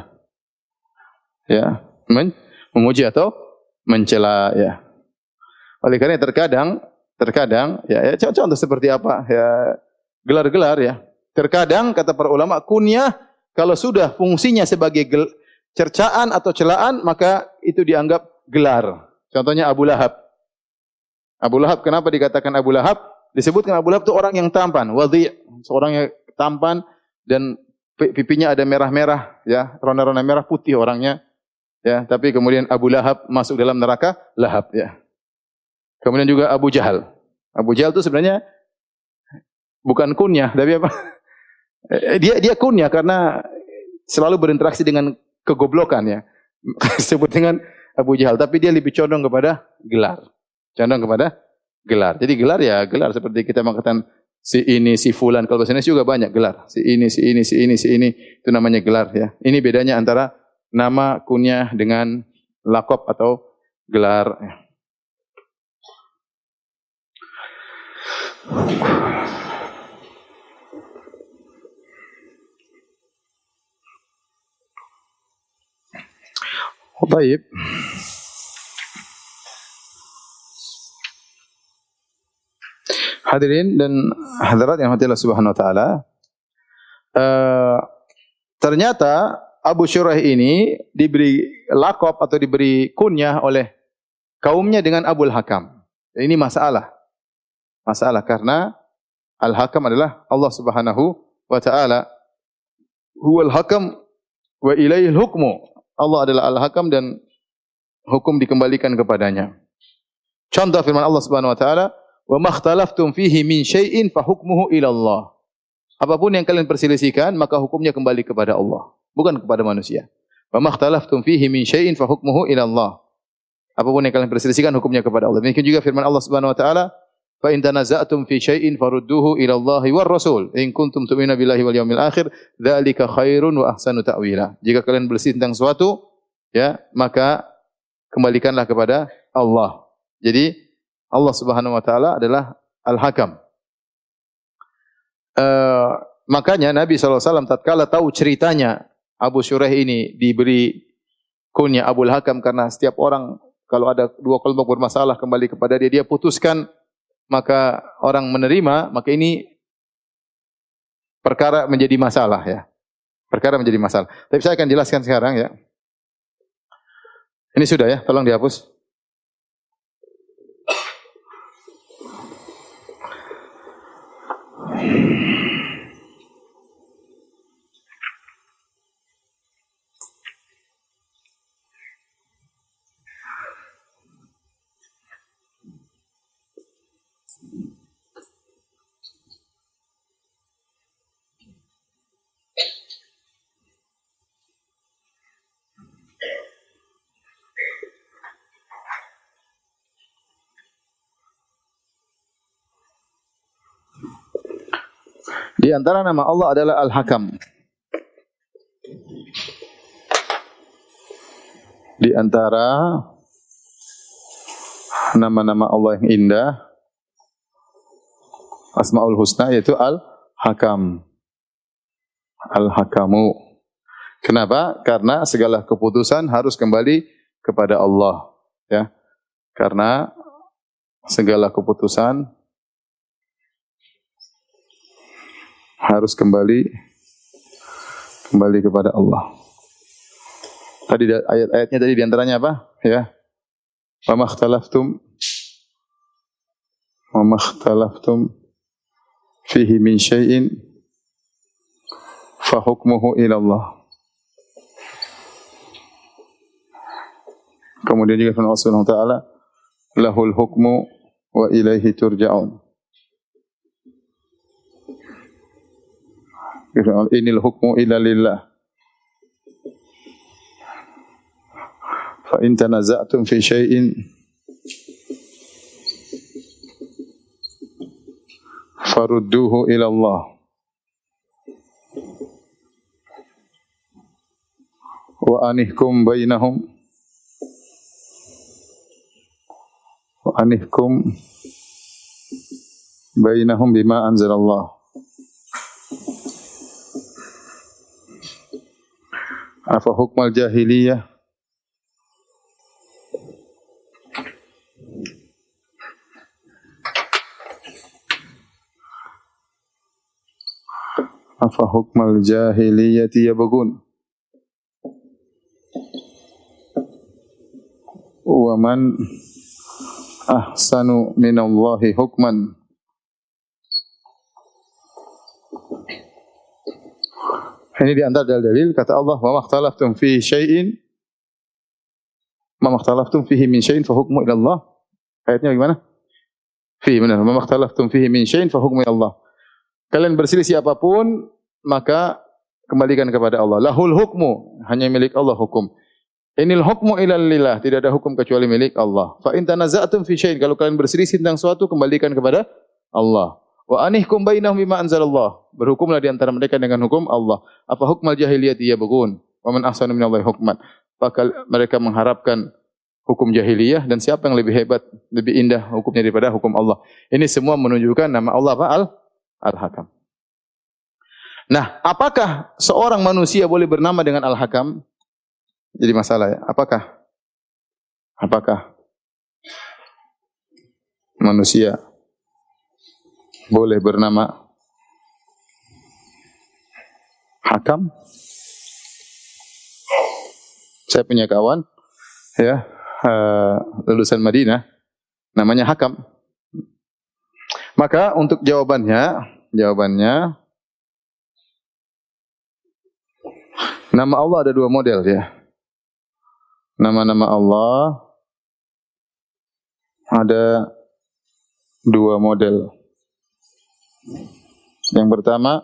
Ya, men memuji atau mencela ya. Oleh karena terkadang terkadang ya, ya contoh seperti apa ya gelar-gelar ya. Terkadang kata para ulama kunyah kalau sudah fungsinya sebagai gel, cercaan atau celaan maka itu dianggap gelar. Contohnya Abu Lahab. Abu Lahab kenapa dikatakan Abu Lahab? Disebutkan Abu Lahab itu orang yang tampan, wadhi, seorang yang tampan dan pipinya ada merah-merah ya, rona-rona merah putih orangnya. Ya, tapi kemudian Abu Lahab masuk dalam neraka lahab ya. Kemudian juga Abu Jahal. Abu Jahal itu sebenarnya bukan kunyah, tapi apa? Dia dia kunyah karena selalu berinteraksi dengan kegoblokan ya. Sebut dengan Abu Jahal, tapi dia lebih condong kepada gelar. Condong kepada gelar. Jadi gelar ya gelar seperti kita mengatakan si ini, si fulan. Kalau bahasa juga banyak gelar. Si ini, si ini, si ini, si ini. Itu namanya gelar ya. Ini bedanya antara nama kunyah dengan lakop atau gelar. Ya. Baik. Hadirin dan hadirat yang hati Allah Subhanahu wa taala. Uh, ternyata Abu Syurah ini diberi lakop atau diberi kunyah oleh kaumnya dengan Abul Hakam. Ini masalah. Masalah karena Al-Hakam adalah Allah Subhanahu wa taala. Huwal Hakam wa ilaihil hukmu. Allah adalah Al-Hakam dan hukum dikembalikan kepadanya. Contoh firman Allah Subhanahu wa taala, "Wa makhtalaftum fihi min syai'in fa hukmuhu ila Allah." Apapun yang kalian perselisihkan, maka hukumnya kembali kepada Allah, bukan kepada manusia. "Wa makhtalaftum fihi min syai'in fa hukmuhu ila Allah." Apapun yang kalian perselisihkan hukumnya kepada Allah. Demikian juga firman Allah Subhanahu wa taala, Fa in tanaza'tum fi syai'in farudduhu ila Allah war Rasul in kuntum tu'minuna billahi wal yawmil akhir dzalika khairun wa ahsanu ta'wila. Jika kalian bersih tentang suatu ya, maka kembalikanlah kepada Allah. Jadi Allah Subhanahu wa taala adalah Al-Hakam. Uh, makanya Nabi SAW tatkala tahu ceritanya Abu Syuraih ini diberi kunya Abu Hakam karena setiap orang kalau ada dua kelompok bermasalah kembali kepada dia, dia putuskan maka orang menerima, maka ini perkara menjadi masalah ya. Perkara menjadi masalah. Tapi saya akan jelaskan sekarang ya. Ini sudah ya, tolong dihapus. Di antara nama Allah adalah Al-Hakam. Di antara nama-nama Allah yang indah, Asmaul Husna yaitu Al-Hakam. Al-Hakamu. Kenapa? Karena segala keputusan harus kembali kepada Allah, ya. Karena segala keputusan harus kembali kembali kepada Allah. Tadi ayat-ayatnya tadi di antaranya apa? Ya. Wa makhtalaftum wa makhtalaftum fihi min syai'in fa hukmuhu ila Allah. Kemudian juga firman Allah Subhanahu wa taala, lahul hukmu wa ilaihi turja'un. Inil hukmu illa lillah. Fa in tanaza'tum fi syai'in farudduhu ila Allah. Wa anihkum bainahum wa anihkum bainahum bima anzalallah. Afa hukmal jahiliyah? Afa hukmal jahiliyati yabghun? Wa man ahsanu minallahi hukman Ini di antara dalil-dalil kata Allah wa makhtalaftum fi syai'in ma makhtalaftum fihi min syai'in fa hukmu ila Allah. Ayatnya bagaimana? Fi benar. Ma makhtalaftum fihi min syai'in fa hukmu ila Allah. Kalian berselisih apa pun maka kembalikan kepada Allah. Lahul hukmu, hanya milik Allah hukum. Inil hukmu ila lillah, tidak ada hukum kecuali milik Allah. Fa in tanaza'tum fi syai'in, kalau kalian berselisih tentang suatu kembalikan kepada Allah. Wa anihkum bainahum bima anzalallah. Berhukumlah di antara mereka dengan hukum Allah. Apa hukmal jahiliyah dia bagun? Wa man ahsanu minallahi hukman. Maka mereka mengharapkan hukum jahiliyah dan siapa yang lebih hebat, lebih indah hukumnya daripada hukum Allah. Ini semua menunjukkan nama Allah apa? Al Al-Hakam. Nah, apakah seorang manusia boleh bernama dengan Al-Hakam? Jadi masalah ya. Apakah? Apakah manusia boleh bernama Hakam? Saya punya kawan ya, uh, lulusan Madinah namanya Hakam. Maka untuk jawabannya, jawabannya nama Allah ada dua model ya. Nama-nama Allah ada dua model. Yang pertama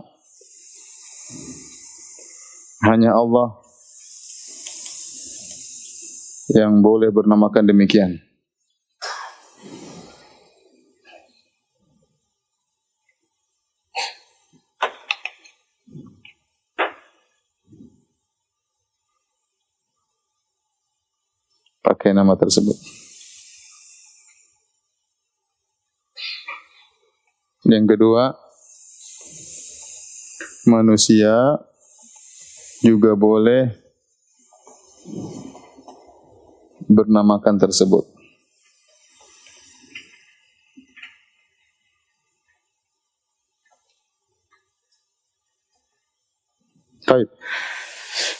hanya Allah yang boleh bernamakan demikian. pakai nama tersebut. Yang kedua, manusia juga boleh bernamakan tersebut. Baik.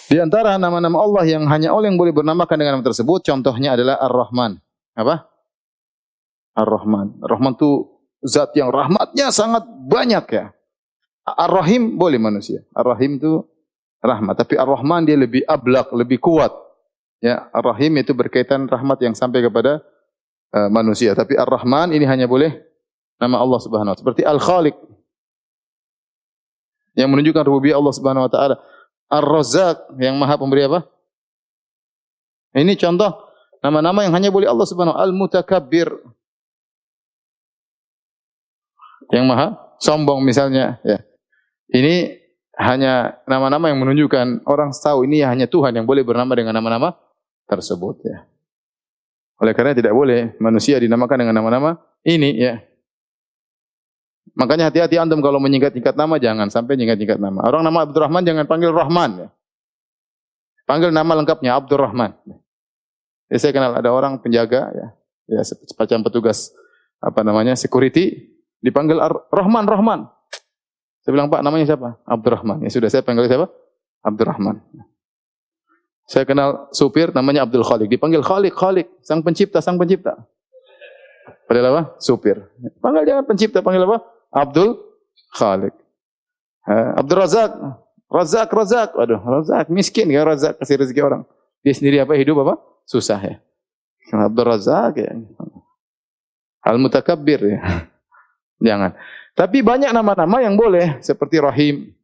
Di antara nama-nama Allah yang hanya Allah yang boleh bernamakan dengan nama tersebut, contohnya adalah Ar-Rahman. Apa? Ar-Rahman. Ar-Rahman itu zat yang rahmatnya sangat banyak ya. Ar-Rahim boleh manusia. Ar-Rahim itu rahmat. Tapi Ar-Rahman dia lebih ablak, lebih kuat. Ya, Ar-Rahim itu berkaitan rahmat yang sampai kepada uh, manusia. Tapi Ar-Rahman ini hanya boleh nama Allah Subhanahu wa taala. Seperti Al-Khaliq. Yang menunjukkan rububiyah Allah Subhanahu wa taala. Ar-Razzaq yang Maha Pemberi apa? Ini contoh nama-nama yang hanya boleh Allah Subhanahu Al-Mutakabbir. Yang Maha sombong misalnya, ya. Ini hanya nama-nama yang menunjukkan orang tahu ini hanya Tuhan yang boleh bernama dengan nama-nama tersebut ya. Oleh karena tidak boleh manusia dinamakan dengan nama-nama ini ya. Makanya hati-hati antum kalau menyingkat-singkat nama jangan sampai nyingkat-nyingkat nama. Orang nama Abdurrahman jangan panggil Rahman ya. Panggil nama lengkapnya Abdurrahman. Ya, saya kenal ada orang penjaga ya, ya semacam petugas apa namanya security dipanggil Rahman Rahman. Saya bilang Pak namanya siapa? Abdurrahman. Ya sudah saya panggil siapa? Abdurrahman. Saya kenal supir namanya Abdul Khalik. Dipanggil Khalik, Khalik, sang pencipta, sang pencipta. Padahal apa? Supir. Panggil jangan pencipta, panggil apa? Abdul Khalik. Abdul Razak. Razak, Razak. Waduh, Razak. Miskin kan Razak kasih rezeki orang. Dia sendiri apa? Hidup apa? Susah ya. Abdul Razak ya. Al-Mutakabbir ya. Jangan. Tapi banyak nama-nama yang boleh. Seperti Rahim.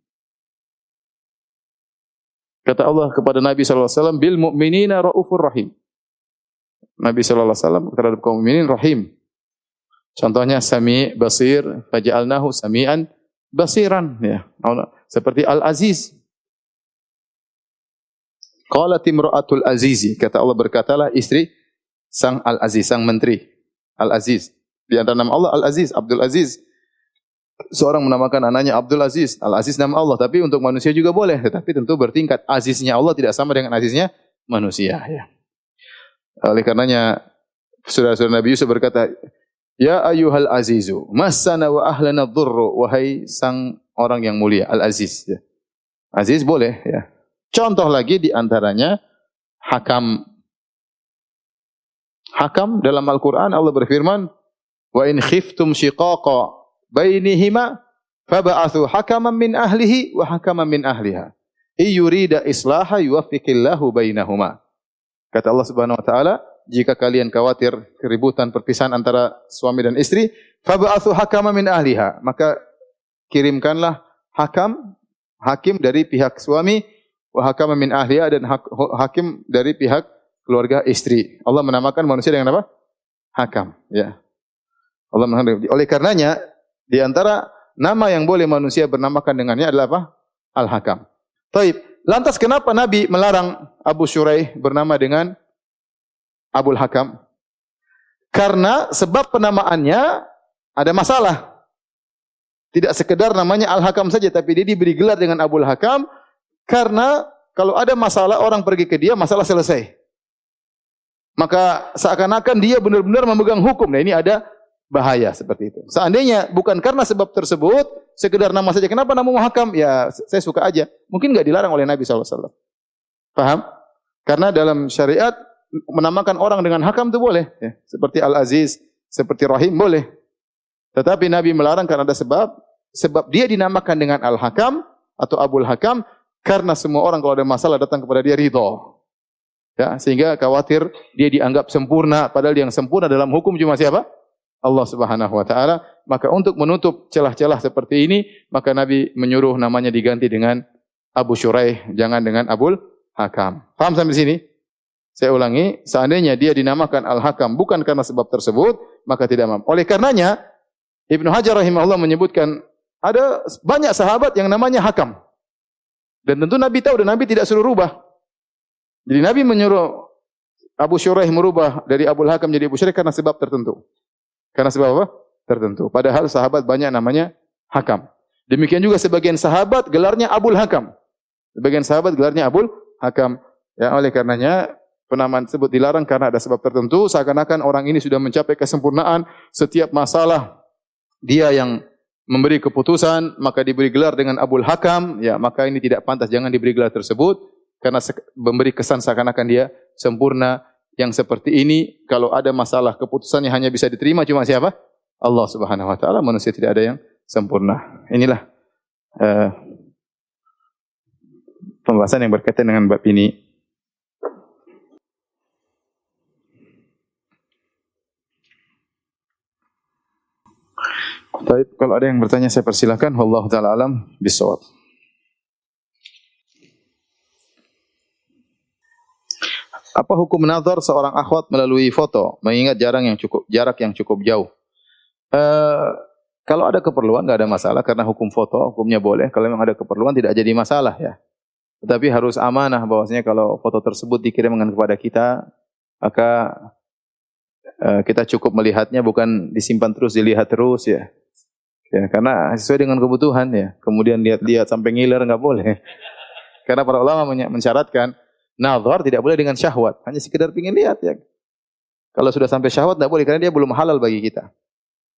Kata Allah kepada Nabi SAW, Bil mu'minina ra'ufur rahim. Nabi SAW terhadap kaum mukminin rahim. Contohnya sami basir faj'alnahu sami'an basiran ya. Seperti Al-Aziz. Qala timra'atul azizi kata Allah berkatalah istri sang Al-Aziz sang menteri Al-Aziz di antara nama Allah Al-Aziz Abdul Aziz seorang menamakan anaknya Abdul Aziz Al-Aziz nama Allah tapi untuk manusia juga boleh tetapi tentu bertingkat aziznya Allah tidak sama dengan aziznya manusia ya. Oleh karenanya saudara-saudara Nabi Yusuf berkata Ya ayyuhal azizu, masana wa ahlana dhurru, wahai sang orang yang mulia, al-aziz. Ya. Aziz boleh ya. Contoh lagi di antaranya hakam. Hakam dalam Al-Quran Allah berfirman, wa in khiftum shiqaqa bainihima faba'athu hakaman min ahlihi wa hakaman min ahliha. I yurida islaha yuwaffiqillahu bainahuma. Kata Allah Subhanahu wa taala, jika kalian khawatir keributan perpisahan antara suami dan istri, fab'atsu hakama min ahliha, maka kirimkanlah hakam hakim dari pihak suami wa hakama min ahliha dan hakim dari pihak keluarga istri. Allah menamakan manusia dengan apa? Hakam, ya. Allah menamakan. Oleh karenanya di antara nama yang boleh manusia bernamakan dengannya adalah apa? Al-Hakam. Taib. Lantas kenapa Nabi melarang Abu Syuraih bernama dengan Abul Hakam? Karena sebab penamaannya ada masalah. Tidak sekedar namanya Al-Hakam saja, tapi dia diberi gelar dengan Abul Hakam karena kalau ada masalah orang pergi ke dia, masalah selesai. Maka seakan-akan dia benar-benar memegang hukum. Nah ini ada bahaya seperti itu. Seandainya bukan karena sebab tersebut, sekedar nama saja. Kenapa nama Hakam? Ya saya suka aja. Mungkin nggak dilarang oleh Nabi SAW. Paham? Karena dalam syariat menamakan orang dengan hakam itu boleh. Ya. Seperti Al-Aziz, seperti Rahim boleh. Tetapi Nabi melarang karena ada sebab. Sebab dia dinamakan dengan Al-Hakam atau Abul Hakam karena semua orang kalau ada masalah datang kepada dia ridho. Ya, sehingga khawatir dia dianggap sempurna padahal yang sempurna dalam hukum cuma siapa? Allah Subhanahu wa taala. Maka untuk menutup celah-celah seperti ini, maka Nabi menyuruh namanya diganti dengan Abu Shuraih, jangan dengan Abul Hakam. Paham sampai sini? Saya ulangi, seandainya dia dinamakan Al-Hakam bukan karena sebab tersebut, maka tidak mampu. Oleh karenanya, Ibnu Hajar rahimahullah menyebutkan ada banyak sahabat yang namanya Hakam. Dan tentu Nabi tahu dan Nabi tidak suruh rubah. Jadi Nabi menyuruh Abu Syuraih merubah dari Abu Hakam jadi Abu Syuraih karena sebab tertentu. Karena sebab apa? Tertentu. Padahal sahabat banyak namanya Hakam. Demikian juga sebagian sahabat gelarnya Abul Hakam. Sebagian sahabat gelarnya Abul Hakam. Ya, oleh karenanya penamaan tersebut dilarang karena ada sebab tertentu, seakan-akan orang ini sudah mencapai kesempurnaan, setiap masalah dia yang memberi keputusan, maka diberi gelar dengan Abul Hakam, ya maka ini tidak pantas, jangan diberi gelar tersebut, karena memberi kesan seakan-akan dia sempurna, yang seperti ini, kalau ada masalah keputusannya hanya bisa diterima cuma siapa? Allah Subhanahu wa taala, manusia tidak ada yang sempurna. Inilah uh, pembahasan yang berkaitan dengan bab ini. Baik, kalau ada yang bertanya saya persilahkan. Wallahu taala alam bisawab. Apa hukum nazar seorang akhwat melalui foto, mengingat jarang yang cukup jarak yang cukup jauh? Uh, kalau ada keperluan nggak ada masalah karena hukum foto hukumnya boleh. Kalau memang ada keperluan tidak jadi masalah ya. Tetapi harus amanah bahwasanya kalau foto tersebut dikirimkan kepada kita, maka uh, kita cukup melihatnya bukan disimpan terus dilihat terus ya. Ya, karena sesuai dengan kebutuhan ya. Kemudian lihat-lihat sampai ngiler nggak boleh. Karena para ulama mensyaratkan nazar tidak boleh dengan syahwat, hanya sekedar ingin lihat ya. Kalau sudah sampai syahwat tidak boleh karena dia belum halal bagi kita.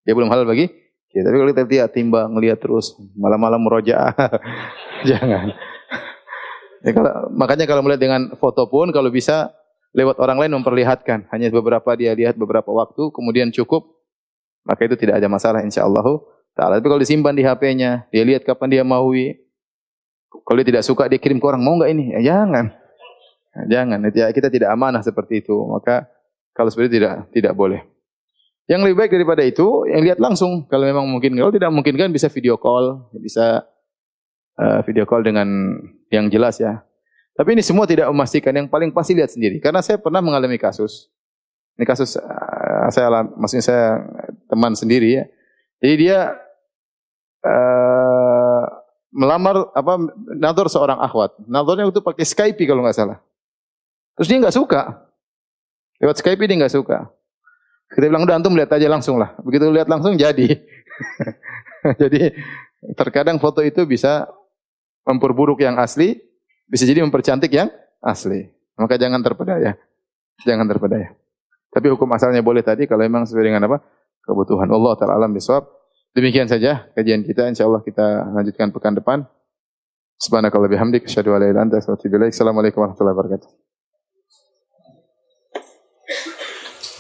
Dia belum halal bagi kita. Tapi kalau kita lihat timbang, ngelihat terus malam-malam meroja, jangan. Ya, kalau, makanya kalau melihat dengan foto pun kalau bisa lewat orang lain memperlihatkan. Hanya beberapa dia lihat beberapa waktu, kemudian cukup. Maka itu tidak ada masalah insya Allah Ta'ala. Tapi kalau disimpan di HP-nya, dia lihat kapan dia mau. Kalau dia tidak suka, dia kirim ke orang, mau nggak ini? Ya, jangan. Jangan. Ya, kita tidak amanah seperti itu. Maka kalau seperti itu tidak tidak boleh. Yang lebih baik daripada itu, yang lihat langsung. Kalau memang mungkin, kalau tidak mungkin kan bisa video call, bisa uh, video call dengan yang jelas ya. Tapi ini semua tidak memastikan. Yang paling pasti lihat sendiri. Karena saya pernah mengalami kasus. Ini kasus uh, saya, maksudnya saya teman sendiri ya. Jadi dia uh, melamar apa nador seorang akhwat. Nadornya itu pakai Skype kalau nggak salah. Terus dia nggak suka. Lewat Skype dia nggak suka. Kita bilang udah antum lihat aja langsung lah. Begitu lihat langsung jadi. jadi terkadang foto itu bisa memperburuk yang asli, bisa jadi mempercantik yang asli. Maka jangan terpedaya. Jangan terpedaya. Tapi hukum asalnya boleh tadi kalau memang sesuai dengan apa? kebutuhan. Allah taala alam bisawab. Demikian saja kajian kita. Insyaallah kita lanjutkan pekan depan. Subhanakallah bihamdik. Assalamualaikum warahmatullahi wabarakatuh.